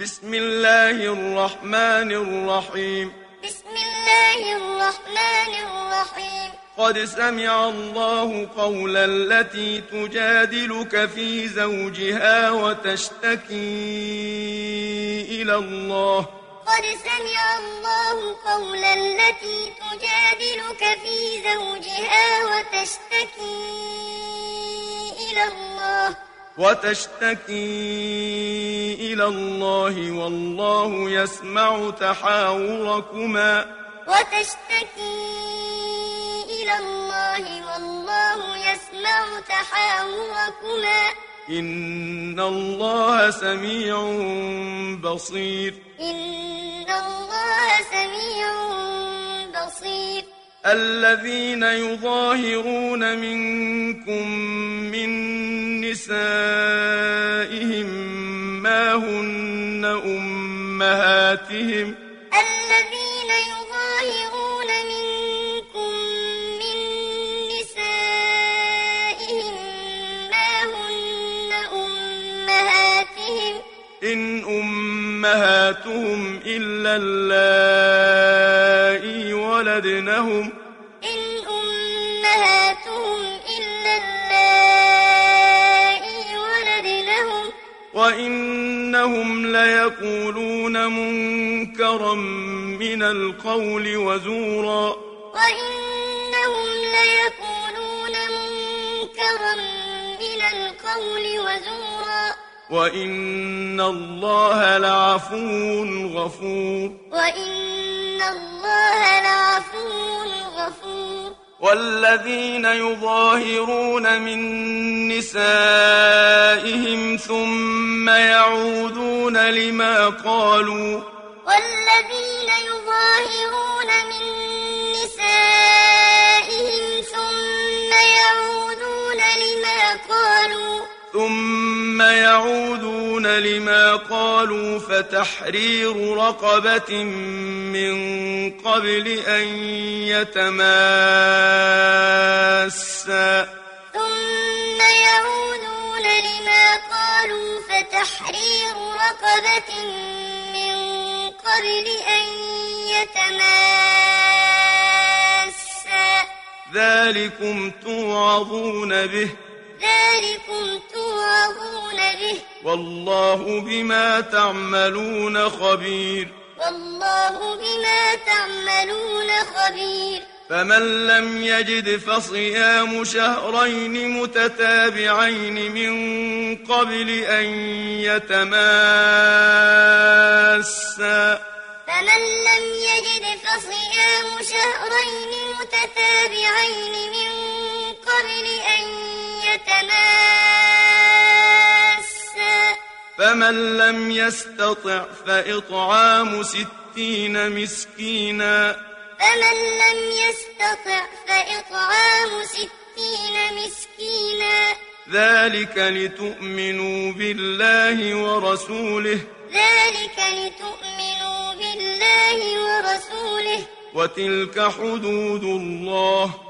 بسم الله الرحمن الرحيم. بسم الله الرحمن الرحيم. قد سمع الله قول التي تجادلك في زوجها وتشتكي إلى الله. قد سمع الله قول التي تجادلك في زوجها وتشتكي إلى الله. وتشتكي إلى الله والله يسمع تحاوركما. وتشتكي إلى الله والله يسمع تحاوركما. إن الله سميع بصير. إن الله سميع بصير. الذين يظاهرون منكم من نسائهم هن أمهاتهم. الذين يظاهرون منكم من نسائهم ما هن أمهاتهم؟ إن أمهاتهم إلا اللائي ولدنهم. وإنهم ليقولون منكرا من القول وزورا. وإنهم ليقولون منكرا من القول وزورا. وإن الله لعفو غفور. وإن الله لعفو غفور. والذين يظاهرون من نسائهم ثم يعودون لما قالوا والذين يظاهرون من نسائهم ثم يعودون لما قالوا ثم يعودون لما قالوا فتحرير رقبة من قبل أن يتماسا. ثم يعودون لما قالوا فتحرير رقبة من قبل أن يتماسا. ذلكم توعظون به. ذلكم توعظون به. والله بما تعملون خبير. والله بما تعملون خبير. فمن لم يجد فصيام شهرين متتابعين من قبل أن يتماسا. فمن لم يجد فصيام شهرين متتابعين من قبل أن يتماسا فمن لم يستطع فإطعام ستين مسكينا. فمن لم يستطع فإطعام ستين مسكينا. ذلك لتؤمنوا بالله ورسوله. ذلك لتؤمنوا بالله ورسوله. وتلك حدود الله.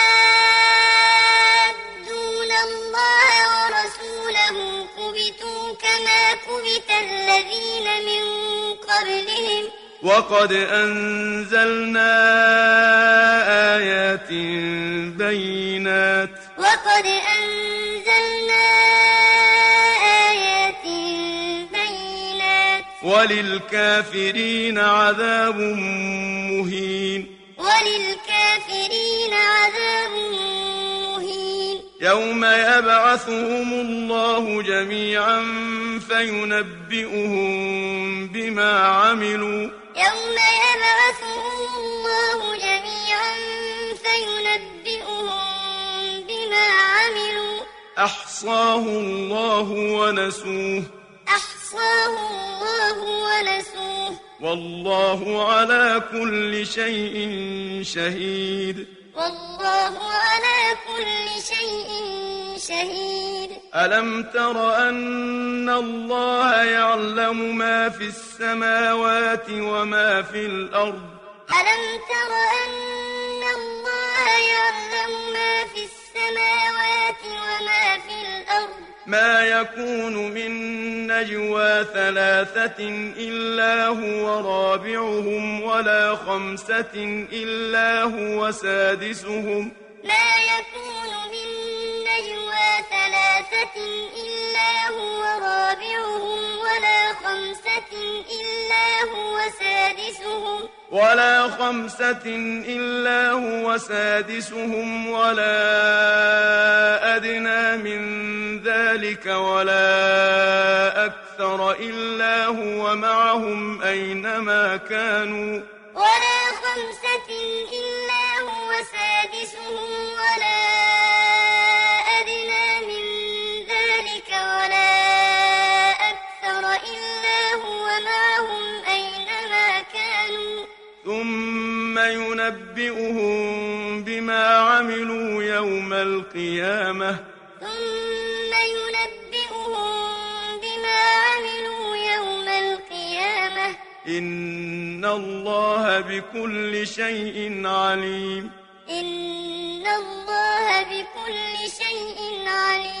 كبت الذين من قبلهم وقد أنزلنا آيات بينات وقد أنزلنا آيات بينات وللكافرين عذاب مهين وللكافرين عذاب مهين يوم يبعثهم الله جميعا فينبئهم بما عملوا. يوم يبعثهم الله جميعا فينبئهم بما عملوا. أحصاه الله ونسوه. أحصاه الله ونسوه. والله على كل شيء شهيد. والله على كل شيء شهيد. ألم تر أن الله يعلم ما في السماوات وما في الأرض؟ ألم تر أن الله يعلم ما في السماوات وما في الأرض؟ ما يكون من نجوى ثلاثة إلا هو رابعهم ولا خمسة إلا هو سادسهم. ما يكون من نجوى ثلاثة إلا هو رابعهم ولا خمسة إلا هو سادسهم. ولا خمسة إلا هو سادسهم ولا أدنى من ذلك ولا أكثر إلا هو معهم أينما كانوا. ولا خمسة إلا هو سادسهم ولا ينبئهم بما عملوا يوم القيامة. ثم ينبئهم بما عملوا يوم القيامة. إن الله بكل شيء عليم. إن الله بكل شيء عليم.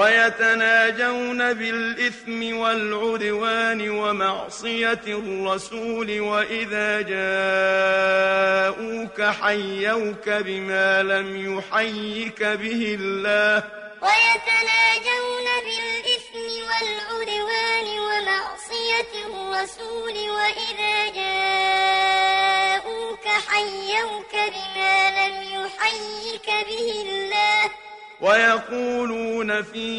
ويتناجون بالإثم والعدوان ومعصية الرسول وإذا جاءوك حيوك بما لم يحيك به الله. ويتناجون بالإثم والعدوان ومعصية الرسول وإذا جاءوك حيوك بما لم يحيك به الله. ويقولون في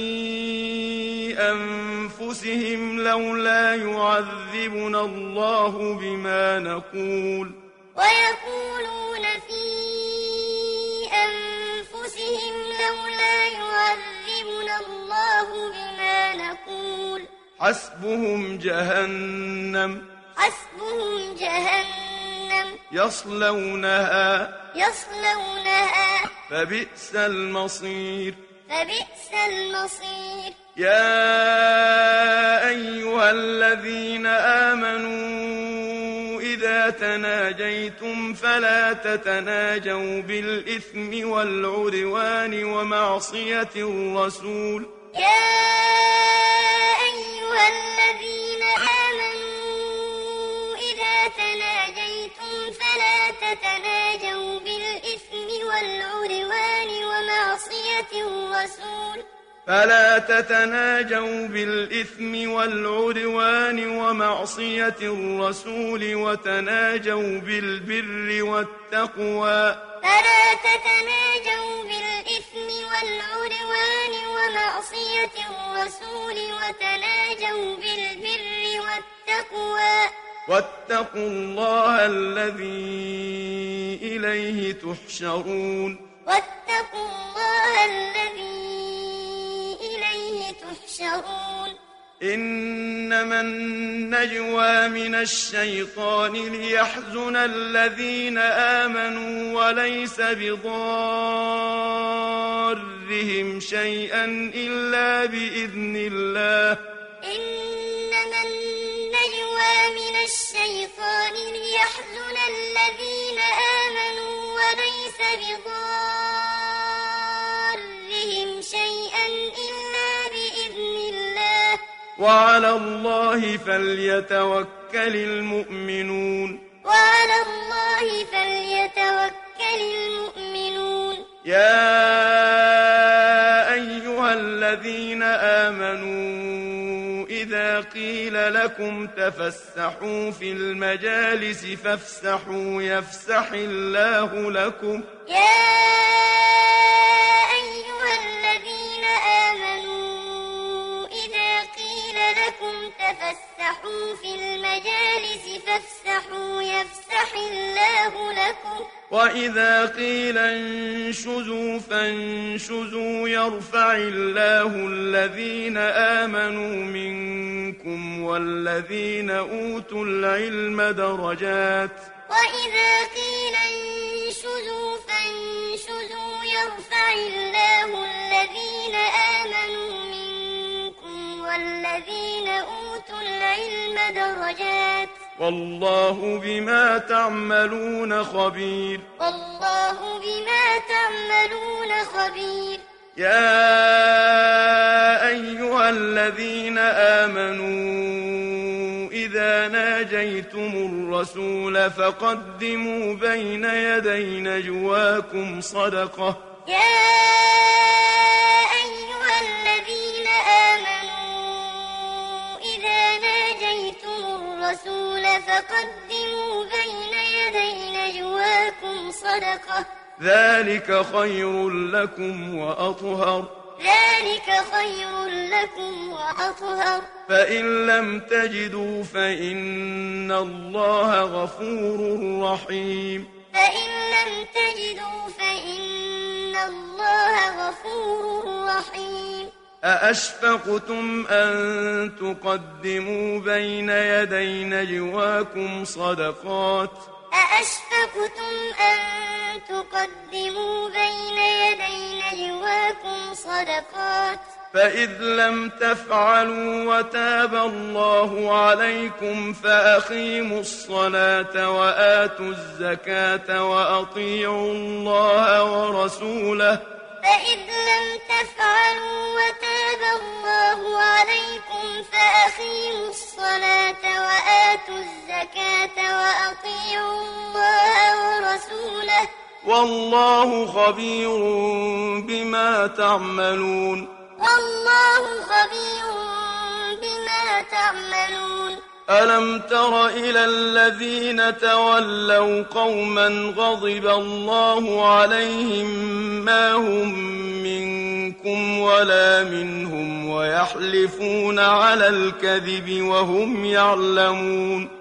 أنفسهم لولا يعذبنا الله بما نقول. ويقولون في أنفسهم لولا يعذبنا الله بما نقول. حسبهم جهنم حسبهم جهنم يصلونها. يصلونها. فبئس المصير. فبئس المصير. يا أيها الذين آمنوا إذا تناجيتم فلا تتناجوا بالإثم والعدوان ومعصية الرسول. يا أيها الذين آمنوا إذا تناجيتم فلا تتناجوا والعدوان ومعصية الرسول. فلا تتناجوا بالإثم والعدوان ومعصية الرسول وتناجوا بالبر والتقوى. فلا تتناجوا بالإثم والعدوان ومعصية الرسول وتناجوا بالبر والتقوى. واتقوا الله الذي إليه تحشرون. واتقوا الله الذي إليه تحشرون. إنما النجوى من الشيطان ليحزن الذين آمنوا وليس بضارهم شيئا إلا بإذن الله. الشيطان ليحزن الذين آمنوا وليس بضارهم شيئا إلا بإذن الله. وعلى الله فليتوكل المؤمنون. وعلى الله فليتوكل المؤمنون. يا أيها الذين آمنوا قيل لكم تفسحوا في المجالس فافسحوا يفسح الله لكم. يا أيها الذين آمنوا إذا قيل لكم تفسحوا في المجالس فافسحوا يفسح الله لكم. وإذا قيل انشزوا فانشزوا يرفع الله الذين آمنوا منكم. والذين أوتوا العلم درجات. وإذا قيل انشزوا فانشزوا يرفع الله الذين آمنوا منكم والذين أوتوا العلم درجات. والله بما تعملون خبير. والله بما تعملون خبير. يا أيها الذين آمنوا إذا ناجيتم الرسول فقدموا بين يدي نجواكم صدقة يا أيها الذين آمنوا إذا ناجيتم الرسول فقدموا بين يدي نجواكم صدقة ذلك خير لكم وأطهر. ذلك خير لكم وأطهر. فإن لم تجدوا فإن الله غفور رحيم. فإن لم تجدوا فإن الله غفور رحيم. أأشفقتم أن تقدموا بين يدي نجواكم صدقات؟ أأشفقتم أن تقدموا بين يدي نجواكم صدقات؟ فإذ لم تفعلوا وتاب الله عليكم فأقيموا الصلاة وآتوا الزكاة وأطيعوا الله ورسوله. فإذ لم تفعلوا وتاب الله وأطيعوا الله ورسوله. والله خبير بما تعملون. والله خبير بما تعملون. ألم تر إلى الذين تولوا قوما غضب الله عليهم ما هم منكم ولا منهم ويحلفون على الكذب وهم يعلمون.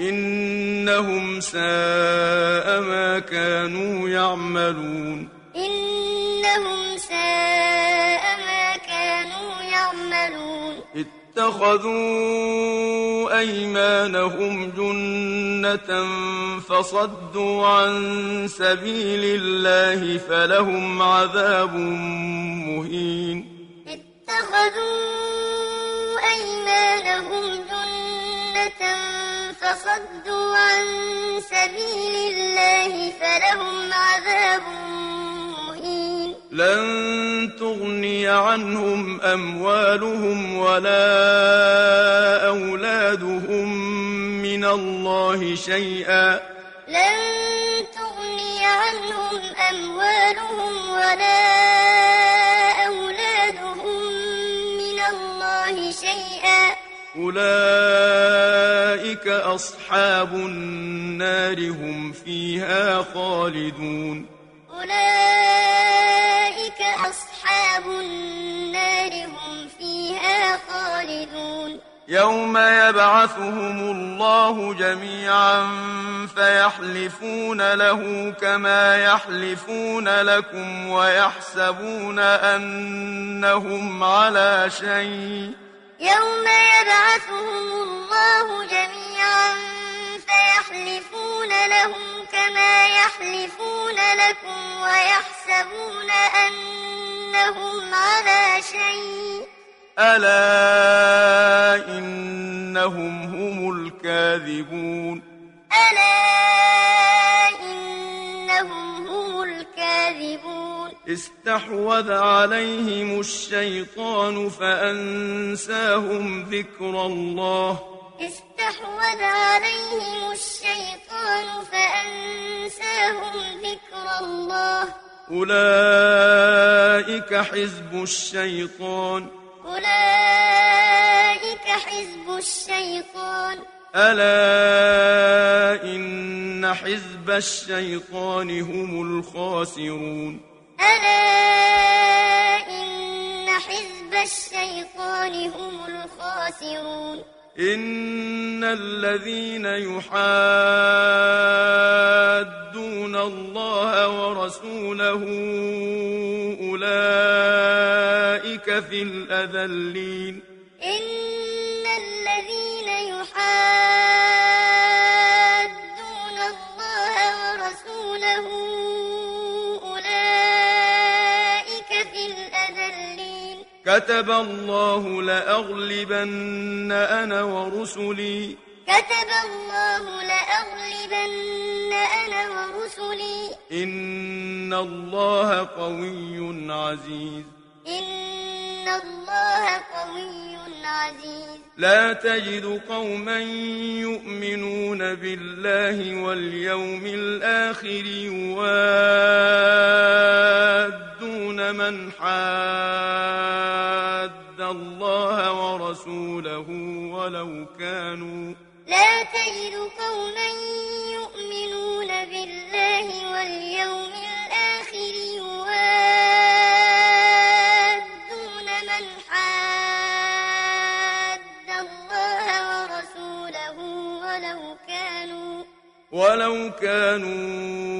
إنهم ساء ما كانوا يعملون. إنهم ساء ما كانوا يعملون. اتخذوا أيمانهم جنة فصدوا عن سبيل الله فلهم عذاب مهين. اتخذوا أيمانهم جنة فصدوا عن سبيل الله فلهم عذاب مهين. لن تغني عنهم أموالهم ولا أولادهم من الله شيئا. لن تغني عنهم أموالهم ولا أولادهم أولئك أصحاب النار هم فيها خالدون. أولئك أصحاب النار هم فيها خالدون. يوم يبعثهم الله جميعا فيحلفون له كما يحلفون لكم ويحسبون أنهم على شيء. يوم يبعثهم الله جميعا فيحلفون له كما يحلفون لكم ويحسبون أنهم على شيء. ألا إنهم هم الكاذبون. ألا أنهم هم الكاذبون. استحوذ عليهم الشيطان فأنساهم ذكر الله. استحوذ عليهم الشيطان فأنساهم ذكر الله. أولئك حزب الشيطان. أولئك حزب الشيطان. ألا إن حزب الشيطان هم الخاسرون. ألا إن حزب الشيطان هم الخاسرون. إن الذين يحادون الله ورسوله أولئك في الأذلين. كتب الله لأغلبن أنا ورسلي. كتب الله لأغلبن أنا ورسلي. إن الله قوي عزيز. إن الله قوي عزيز. لا تجد قوما يؤمنون بالله واليوم الآخر يوادون من حاد الله ورسوله ولو كانوا لا تجد قوما يؤمنون بالله واليوم الآخر يوادون من حاد الله ورسوله ولو كانوا ولو كانوا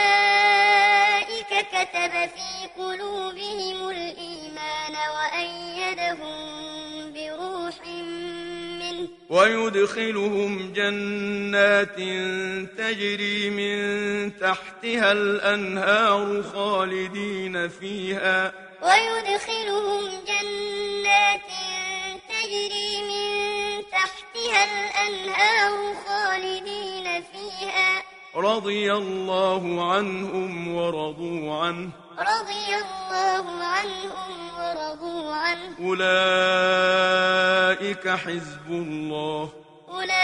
كتب في قلوبهم الإيمان وأيدهم بروح منه. ويدخلهم جنات تجري من تحتها الأنهار خالدين فيها. ويدخلهم جنات تجري من تحتها الأنهار خالدين فيها. رضي الله عنهم ورضوا عنه. رضي الله عنهم ورضوا عنه. أولئك حزب الله. أولئك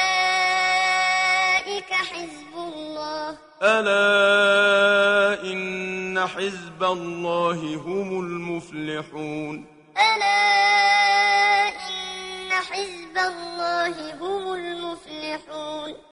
حزب الله. ألا إن حزب الله هم المفلحون. ألا إن حزب الله هم المفلحون.